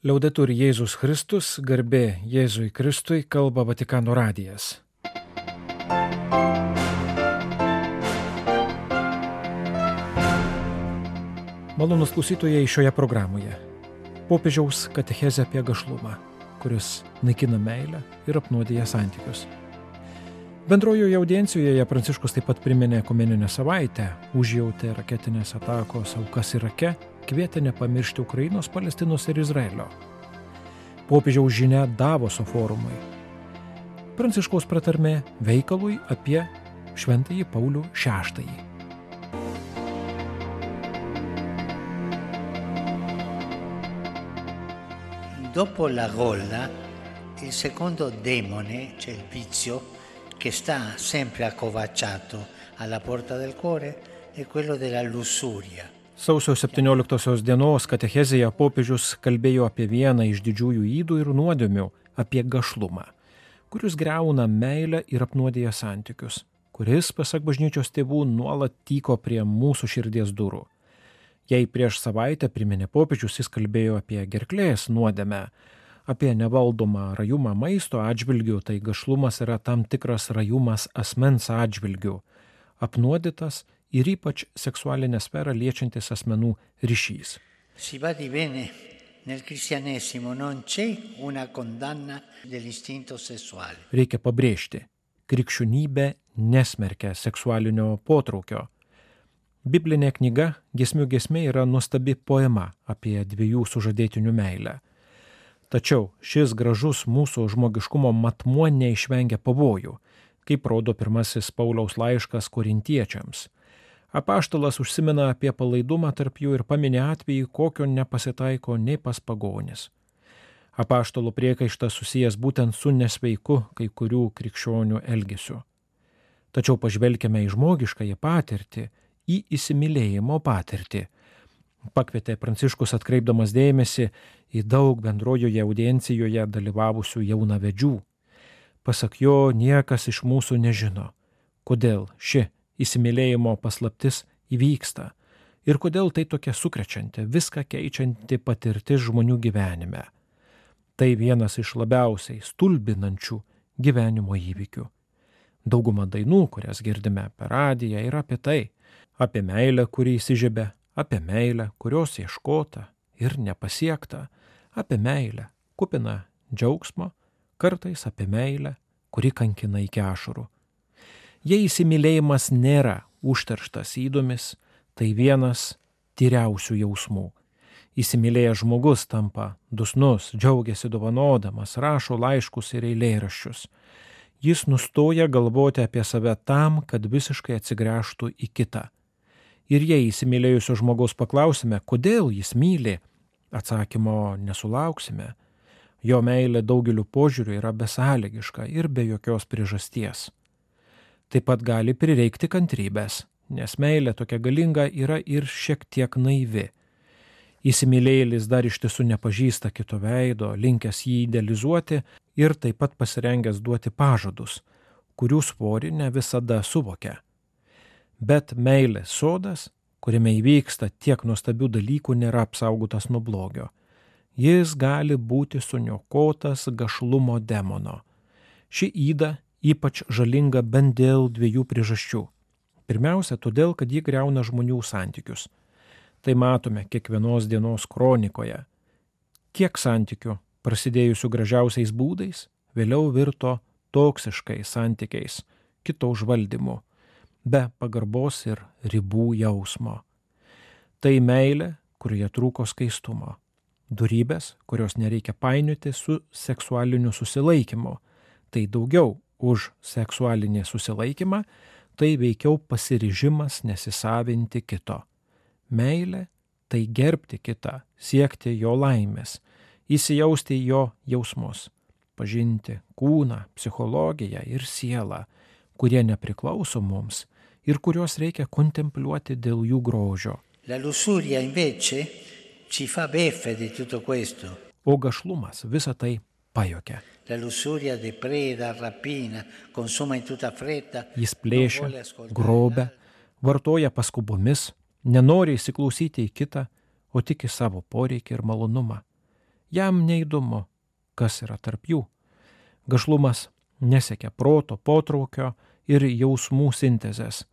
Liaudetur Jėzus Kristus, garbė Jėzui Kristui, kalba Vatikano radijas. Malonus klausytojai šioje programoje. Popiežiaus katechezė apie gašlumą, kuris naikina meilę ir apnuodėja santykius. Bendrojoje audiencijoje Pranciškus taip pat priminė komeninę savaitę, užjautė raketinės atakos aukas Irake, kvietė nepamiršti Ukrainos, Palestinos ir Izraelio. Popiežiaus žinia Davoso forumui. Pranciškaus pratarmė veikalui apie Šventąjį Paulių VI. Dopo la gola, il secondo demone, cioè il vizio, che sta sempre accovacciato alla porta del cuore, è quello della lussuria. Sausio 17 dienos katechezėje popiežius kalbėjo apie vieną iš didžiųjų įdų ir nuodėmių - apie gašlumą, kuris greuna meilę ir apnuodėja santykius, kuris, pasak bažnyčios tėvų, nuolat tyko prie mūsų širdies durų. Jei prieš savaitę priminė popiežius, jis kalbėjo apie gerklės nuodėmę, apie nevaldomą rajumą maisto atžvilgių, tai gašlumas yra tam tikras rajumas asmens atžvilgių, apnuodytas ir ypač seksualinę sferą liečiantis asmenų ryšys. Si nel cristianesimo non c'è una condanna dell'istinto sessuale. Reikia pabrėžti, krikščionybė nesmerkia seksualinio potraukio Biblinė knyga Gesmių gesmė yra nuostabi poema apie dviejų sužadėtinių meilę. Tačiau šis gražus mūsų žmogiškumo matmuo neišvengia pavojų, kaip rodo pirmasis Pauliaus laiškas korintiečiams. Apaštalas užsimena apie palaidumą tarp jų ir paminė atvejį, kokio nepasitaiko nei pas pagonis. Apaštalo priekaištas susijęs būtent su nesveiku kai kurių krikščionių elgesiu. Tačiau pažvelkime į žmogiškąją patirtį į įsimylėjimo patirtį. Pakvietė Pranciškus atkreipdamas dėmesį į daug bendrojoje audiencijoje dalyvavusių jaunavedžių. Pasak jo, niekas iš mūsų nežino, kodėl ši įsimylėjimo paslaptis įvyksta ir kodėl tai tokia sukrečianti, viską keičianti patirtis žmonių gyvenime. Tai vienas iš labiausiai stulbinančių gyvenimo įvykių. Dauguma dainų, kurias girdime per radiją, yra apie tai, apie meilę, kuri įsižiebė, apie meilę, kurios ieškota ir nepasiekta, apie meilę, kupiną džiaugsmo, kartais apie meilę, kuri kankina iki ašarų. Jei įsimylėjimas nėra užterštas įdomis, tai vienas tyriausių jausmų. Įsimylėjęs žmogus tampa dusnus, džiaugiasi dovanodamas, rašo laiškus ir eilėraščius. Jis nustoja galvoti apie save tam, kad visiškai atsigręžtų į kitą Ir jei įsimylėjusio žmogaus paklausime, kodėl jis myli, atsakymo nesulauksime. Jo meilė daugeliu požiūrių yra besąlygiška ir be jokios priežasties. Taip pat gali prireikti kantrybės, nes meilė tokia galinga yra ir šiek tiek naivi. Įsimylėjėlis dar iš tiesų nepažįsta kito veido, linkęs jį idealizuoti ir taip pat pasirengęs duoti pažadus, kurių svorį ne visada suvokia bet meilės sodas, kuriame įvyksta tiek nuostabių dalykų, nėra apsaugotas nuo blogio. Jis gali būti suniokotas gašlumo demono. Ši įda ypač žalinga bent dėl dviejų priežasčių. Pirmiausia, todėl, kad ji greuna žmonių santykius. Tai matome kiekvienos dienos kronikoje. Kiek santykių, prasidėjusių gražiausiais būdais, vėliau virto toksiškais santykiais, kito užvaldymu be pagarbos ir ribų jausmo. Tai meilė, kurioje trūko skaistumo. Durybės, kurios nereikia painioti su seksualiniu susilaikymu. Tai daugiau už seksualinį susilaikymą, tai veikiau pasiryžimas nesisavinti kito. Meilė - tai gerbti kitą, siekti jo laimės, įsijausti jo jausmus, pažinti kūną, psichologiją ir sielą, kurie nepriklauso mums ir kuriuos reikia kontempliuoti dėl jų grožio. La lussuria invece ci fa beffe di tutto questo. O gašlumas visą tai pajokia. Jis plėšia, grobia, vartoja paskubomis, nenori įsiklausyti į kitą, o tik į savo poreikį ir malonumą. Jam neįdomu, kas yra tarp jų. Gašlumas nesiekia proto, potraukio ir jausmų sintezės,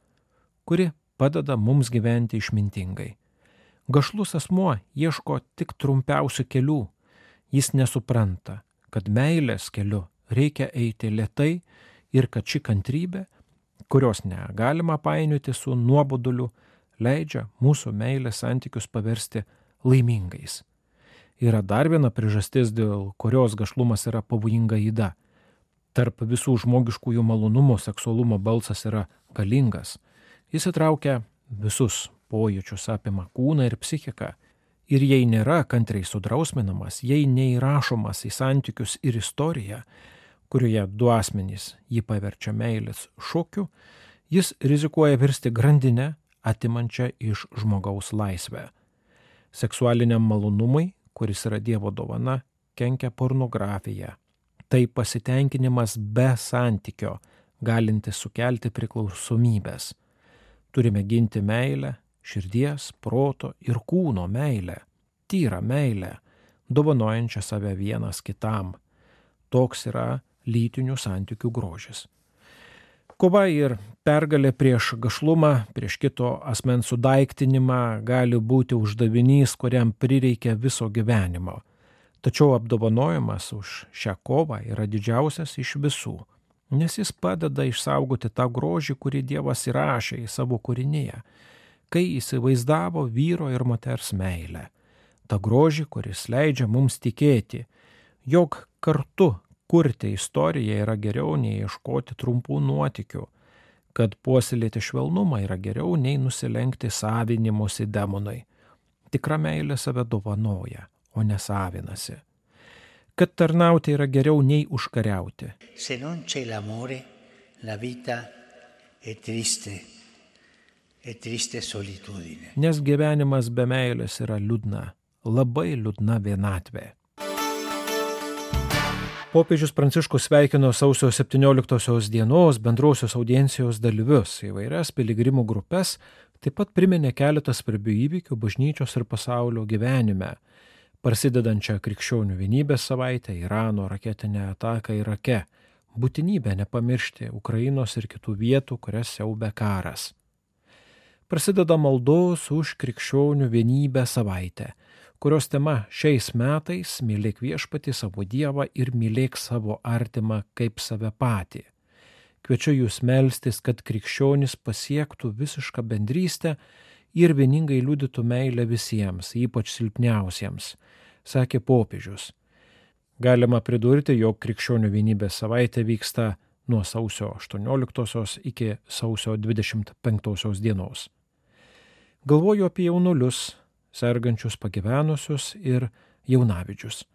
kuri padeda mums gyventi išmintingai. Gašlus asmuo ieško tik trumpiausių kelių. Jis nesupranta, kad meilės keliu reikia eiti lietai ir kad ši kantrybė, kurios negalima painioti su nuoboduliu, leidžia mūsų meilės santykius paversti laimingais. Yra dar viena priežastis, dėl kurios gašlumas yra pavojinga įda. Tarp visų žmogiškųjų malonumų seksualumo balsas yra galingas. Jis įtraukia visus pojūčius apima kūną ir psichiką. Ir jei nėra kantriai sudrausminamas, jei neįrašomas į santykius ir istoriją, kurioje du asmenys jį paverčia meilės šokiu, jis rizikuoja virsti grandinę, atimančią iš žmogaus laisvę. Seksualiniam malonumui, kuris yra Dievo dovana, kenkia pornografija. Tai pasitenkinimas be santykio, galintis sukelti priklausomybės. Turime ginti meilę, širdies, proto ir kūno meilę, tyrą meilę, dovanojančią save vienas kitam. Toks yra lytinių santykių grožis. Kova ir pergalė prieš gašlumą, prieš kito asmens sudaiktinimą gali būti uždavinys, kuriam prireikia viso gyvenimo. Tačiau apdovanojimas už šią kovą yra didžiausias iš visų, nes jis padeda išsaugoti tą grožį, kurį Dievas įrašė į savo kūrinyje kai įsivaizdavo vyro ir moters meilę. Ta grožį, kuris leidžia mums tikėti, jog kartu kurti istoriją yra geriau nei ieškoti trumpų nuotikių, kad puoselėti švelnumą yra geriau nei nusilenkti savinimusi demonai. Tikra meilė save dovanoja, o nesavinasi. Kad tarnauti yra geriau nei užkariauti. Se non c'è l'amore, la vita è triste. Nes gyvenimas be meilės yra liūdna, labai liūdna vienatvė. Popiežius Pranciškus sveikino sausio 17 dienos bendrosios audiencijos dalyvius, įvairias piligrimų grupės, taip pat priminė keletą svarbių įvykių bažnyčios ir pasaulio gyvenime, prasidedančią krikščionių vienybės savaitę, Irano raketinę ataką Irake, būtinybę nepamiršti Ukrainos ir kitų vietų, kurias siaubė karas prasideda maldos už krikščionių vienybę savaitę, kurios tema šiais metais - mylėk viešpati savo Dievą ir mylėk savo artimą kaip save patį. Kviečiu jūs melstis, kad krikščionis pasiektų visišką bendrystę ir vieningai liudytų meilę visiems, ypač silpniausiems, sakė popiežius. Galima pridurti, jog krikščionių vienybės savaitė vyksta nuo sausio 18 iki sausio 25 dienos. Galvoju apie jaunulius, sergančius pagyvenusius ir jaunavidžius.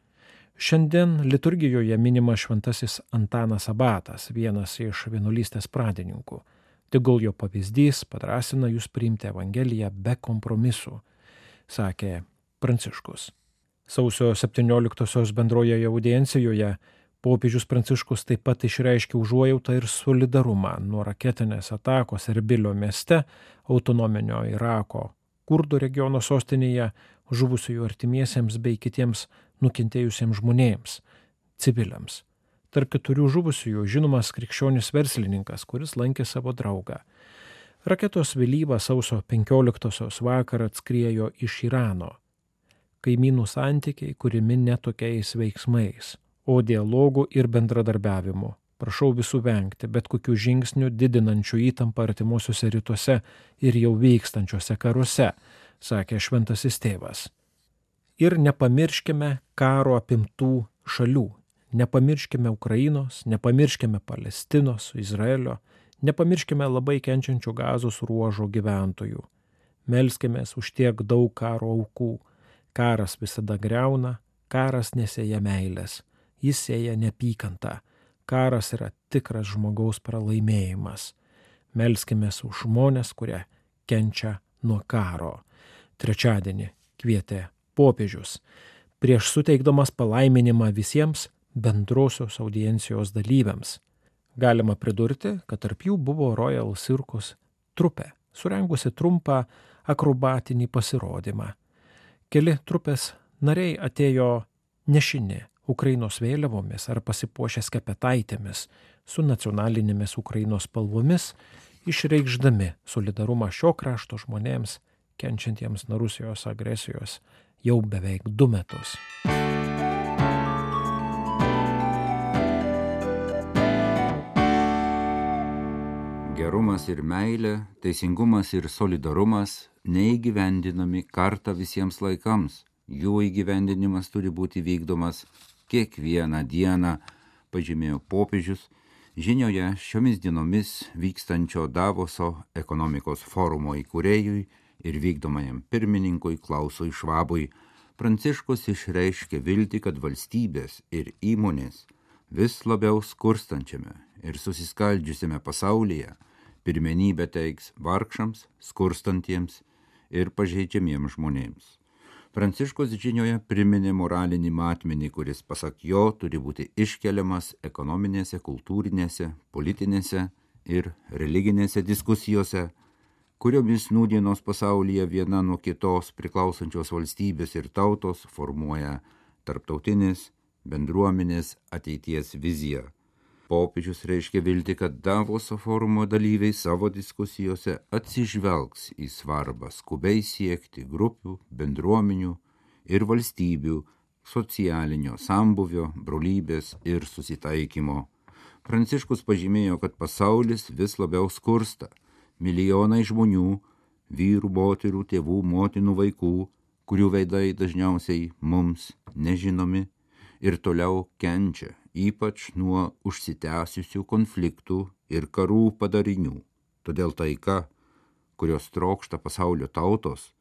Šiandien liturgijoje minima šventasis Antanas Abatas, vienas iš vienuolystės pradininkų. Tegul jo pavyzdys padrasina jūs priimti Evangeliją be kompromisų, sakė Pranciškus. Sausio 17-osios bendroje audiencijoje Popiežius Pranciškus taip pat išreiškė užuojautą ir solidarumą nuo raketinės atakos Erbilio mieste, autonominio Irako, kurdų regiono sostinėje, žuvusiųjų artimiesiems bei kitiems nukentėjusiems žmonėms, civiliams. Tarp keturių žuvusiųjų žinomas krikščionis verslininkas, kuris lankė savo draugą. Raketos vėlyvą sausio 15-osios vakarą atskriejo iš Irano. Kaimynų santykiai kūrimi netokiais veiksmais o dialogų ir bendradarbiavimo. Prašau visų vengti bet kokių žingsnių didinančių įtampą artimuosiuose rytuose ir jau vykstančiuose karuose, sakė šventasis tėvas. Ir nepamirškime karo apimtų šalių. Nepamirškime Ukrainos, nepamirškime Palestinos, Izraelio, nepamirškime labai kenčiančių gazos ruožo gyventojų. Melskime už tiek daug karo aukų. Karas visada greuna, karas nesėja meilės jis sėja nepykantą. Karas yra tikras žmogaus pralaimėjimas. Melskime už žmonės, kurie kenčia nuo karo. Trečiadienį kvietė popiežius. Prieš suteikdamas palaiminimą visiems bendrosios audiencijos dalyviams. Galima pridurti, kad tarp jų buvo Royal Circus trupė, surengusi trumpą akrobatinį pasirodymą. Keli trupės nariai atėjo nešini Ukrainos vėliavomis ar pasipuošę skepetaitėmis su nacionalinėmis Ukrainos spalvomis, išreikšdami solidarumą šio krašto žmonėms, kenčiantiems nuo Rusijos agresijos jau beveik du metus. Gerumas ir meilė, teisingumas ir solidarumas neįgyvendinami kartą visiems laikams. Jų įgyvendinimas turi būti vykdomas kiekvieną dieną, pažymėjo popiežius, žinioje šiomis dienomis vykstančio Davoso ekonomikos forumo įkūrėjui ir vykdomajam pirmininkui Klausui Švabui, Pranciškus išreiškė viltį, kad valstybės ir įmonės vis labiau skurstančiame ir susiskaldžiusiame pasaulyje pirmenybę teiks vargšams, skurstantiems ir pažeidžiamiems žmonėms. Pranciškos žinioje priminė moralinį matmenį, kuris pasak jo turi būti iškeliamas ekonominėse, kultūrinėse, politinėse ir religinėse diskusijose, kuriomis nūdienos pasaulyje viena nuo kitos priklausančios valstybės ir tautos formuoja tarptautinės bendruomenės ateities viziją popiežius reiškia vilti, kad Davoso forumo dalyviai savo diskusijose atsižvelgs į svarbą skubiai siekti grupių, bendruomenių ir valstybių socialinio sambuvio, brolybės ir susitaikymo. Pranciškus pažymėjo, kad pasaulis vis labiau skursta. Milijonai žmonių, vyrų, moterų, tėvų, motinų, vaikų, kurių veidai dažniausiai mums nežinomi ir toliau kenčia ypač nuo užsitęsusių konfliktų ir karų padarinių. Todėl taika, kurios trokšta pasaulio tautos,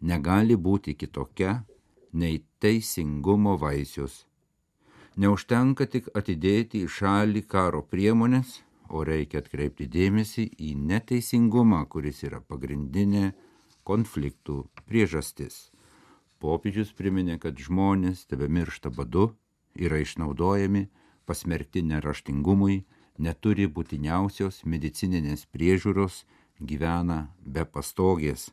negali būti kitokia nei teisingumo vaisius. Neužtenka tik atidėti į šalį karo priemonės, o reikia atkreipti dėmesį į neteisingumą, kuris yra pagrindinė konfliktų priežastis. Popiežius priminė, kad žmonės tebe miršta badu, yra išnaudojami, pasmerkti neraštingumui, neturi būtiniausios medicininės priežiūros, gyvena be pastogės.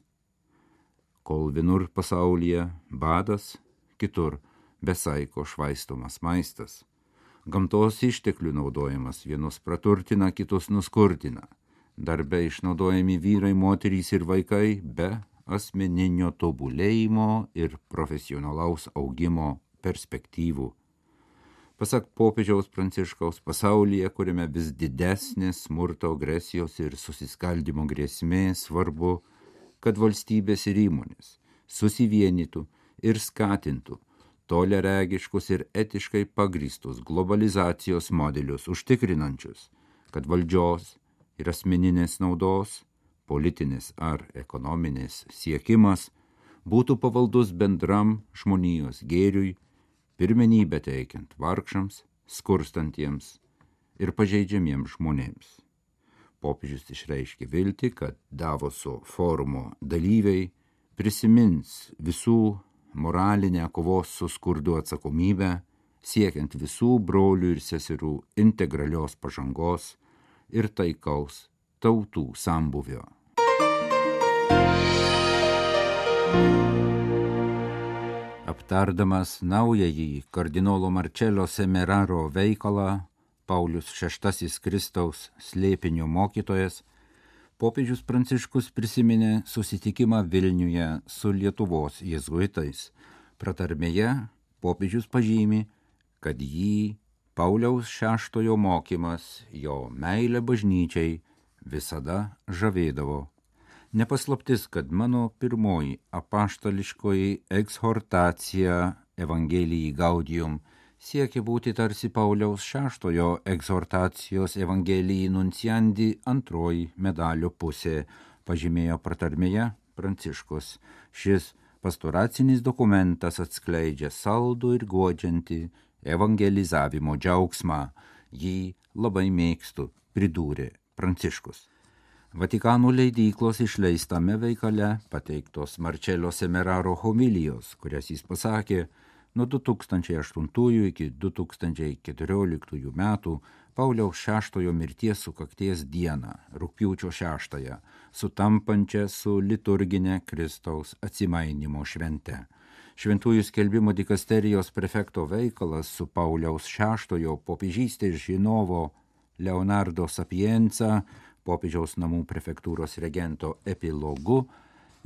Kol vienur pasaulyje badas, kitur besaiko švaistomas maistas. Gamtos išteklių naudojimas vienus praturtina, kitus nuskurtina. Darbe išnaudojami vyrai, moterys ir vaikai be asmeninio tobulėjimo ir profesionalaus augimo perspektyvų. Pasak popiežiaus pranciškaus pasaulyje, kuriame vis didesnės smurto, agresijos ir susiskaldimo grėsmė, svarbu, kad valstybės ir įmonės susivienytų ir skatintų toleregiškus ir etiškai pagristus globalizacijos modelius užtikrinančius, kad valdžios ir asmeninės naudos, politinės ar ekonominės siekimas būtų pavaldus bendram žmonijos gėriui pirmenybę teikiant vargšams, skurstantiems ir pažeidžiamiems žmonėms. Popiežius išreiškė viltį, kad Davoso forumo dalyviai prisimins visų moralinę kovos su skurdu atsakomybę, siekiant visų brolių ir seserų integralios pažangos ir taikaus tautų sambuvio. thank you aptardamas naująjį kardinolo Marcello Semeraro veikalą Paulius VI Kristaus slėpinio mokytojas, popiežius Pranciškus prisiminė susitikimą Vilniuje su Lietuvos jėzuitais. Pratarmėje popiežius pažymi, kad jį Pauliaus šeštojo mokymas, jo meilė bažnyčiai visada žavėdavo. Nepaslaptis, kad mano pirmoji apaštališkoji ekshortacija Evangelijai Gaudium siekia būti tarsi Pauliaus šeštojo egzortacijos Evangelijai nunciandi antroji medalio pusė, pažymėjo pratarmėje Pranciškus. Šis pastoracinis dokumentas atskleidžia saldų ir godžiantį evangelizavimo džiaugsmą. Jį labai mėgstu, pridūrė Pranciškus. Vatikano leidyklos išleistame veikale pateiktos Marcello Semeraro homilijos, kurias jis pasakė nuo 2008 iki 2014 metų Pauliaus šeštojo mirties sukakties dieną, rūpiučio šeštąją, sutampančią su liturginė Kristaus atsimainimo švente. Šventųjų skelbimo dikasterijos prefekto veikalas su Pauliaus VI popiežystės žinovo Leonardo Sapienza, popiežiaus namų prefektūros regento epilogu,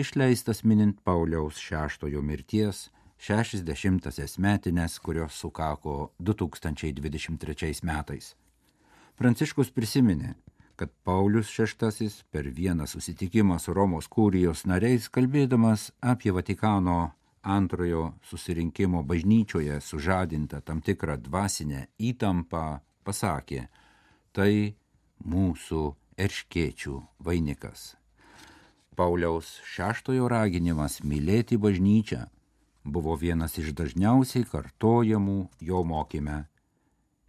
išleistas minint Pauliaus VI mirties 60-asias metinės, kurios sukako 2023 metais. Pranciškus prisiminė, kad Paulius VI per vieną susitikimą su Romos kūrijos nariais, kalbėdamas apie Vatikano antrojo susirinkimo bažnyčioje sužadintą tam tikrą dvasinę įtampą, pasakė, tai mūsų erškėčių vainikas. Pauliaus šeštojo raginimas mylėti bažnyčią buvo vienas iš dažniausiai kartojamų jo mokyme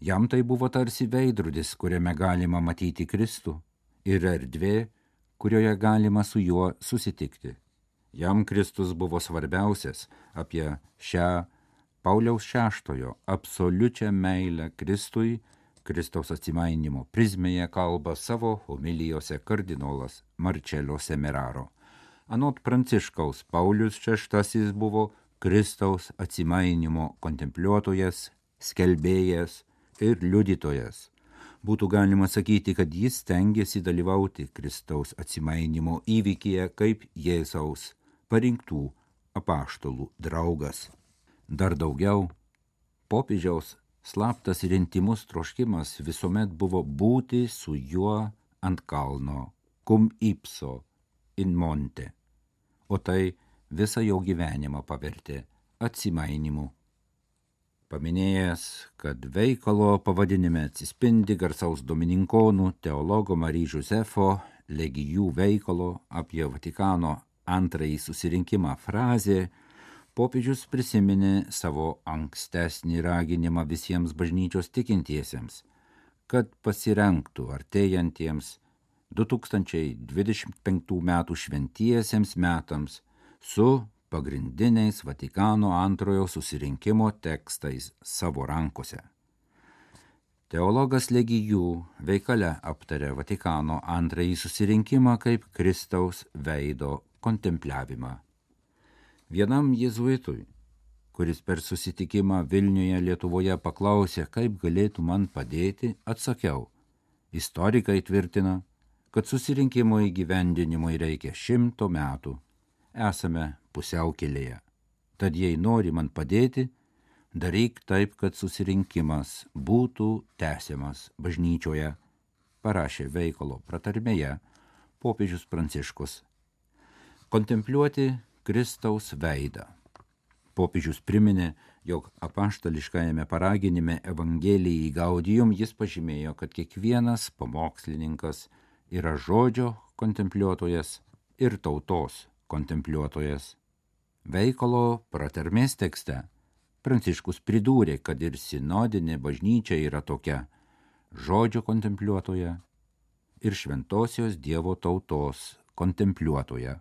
Jam tai buvo tarsi veidrodis, kuriame galima matyti Kristų ir erdvė, kurioje galima su juo susitikti. Jam Kristus buvo svarbiausias apie šią Pauliaus šeštojo absoliučią meilę Kristui, Kristaus atsimainimo prizmėje kalba savo homilijose kardinolas Marčelio Semeraro. Anot Pranciškaus Paulius VI buvo Kristaus atsimainimo kontempliuotojas, skelbėjas, ir liudytojas. Būtų galima sakyti, kad jis tengiasi dalyvauti Kristaus atsimainimo įvykyje kaip Jėzaus parinktų apaštalų draugas. Dar daugiau, popiežiaus slaptas ir intimus troškimas visuomet buvo būti su juo ant kalno, cum ipso in monte, o tai visą jo gyvenimą pavertė atsimainimu paminėjęs, kad veikalo pavadinime atsispindi garsaus domininkonų teologo Mary Josefo legijų veikalo apie Vatikano antrąjį susirinkimą frazė, popiežius prisiminė savo ankstesnį raginimą visiems bažnyčios tikintiesiems, kad pasirenktų artėjantiems 2025 m. šventiesiems metams su pagrindiniais Vatikano antrojo susirinkimo tekstais savo rankose. Teologas Legijų veikale aptarė Vatikano antrąjį susirinkimą kaip Kristaus veido kontempliavimą. Vienam jėzuitui, kuris per susitikimą Vilniuje Lietuvoje paklausė, kaip galėtų man padėti, atsakiau. Istorikai tvirtina, kad susirinkimo įgyvendinimui reikia šimto metų. Esame pusiaukelėje. Tad jei nori man padėti, daryk taip, kad susirinkimas būtų tęsiamas bažnyčioje, parašė veikalo pratarmėje popiežius Pranciškus. Kontempliuoti Kristaus veidą. Popiežius priminė, jog apaštališkajame paraginime Evangelijai Gaudijum jis pažymėjo, kad kiekvienas pamokslininkas yra žodžio kontempliuotojas ir tautos kontempliuotojas. Veikalo pratarmės tekste Pranciškus pridūrė, kad ir sinodinė bažnyčia yra tokia žodžio kontempliuotoja ir šventosios Dievo tautos kontempliuotoja.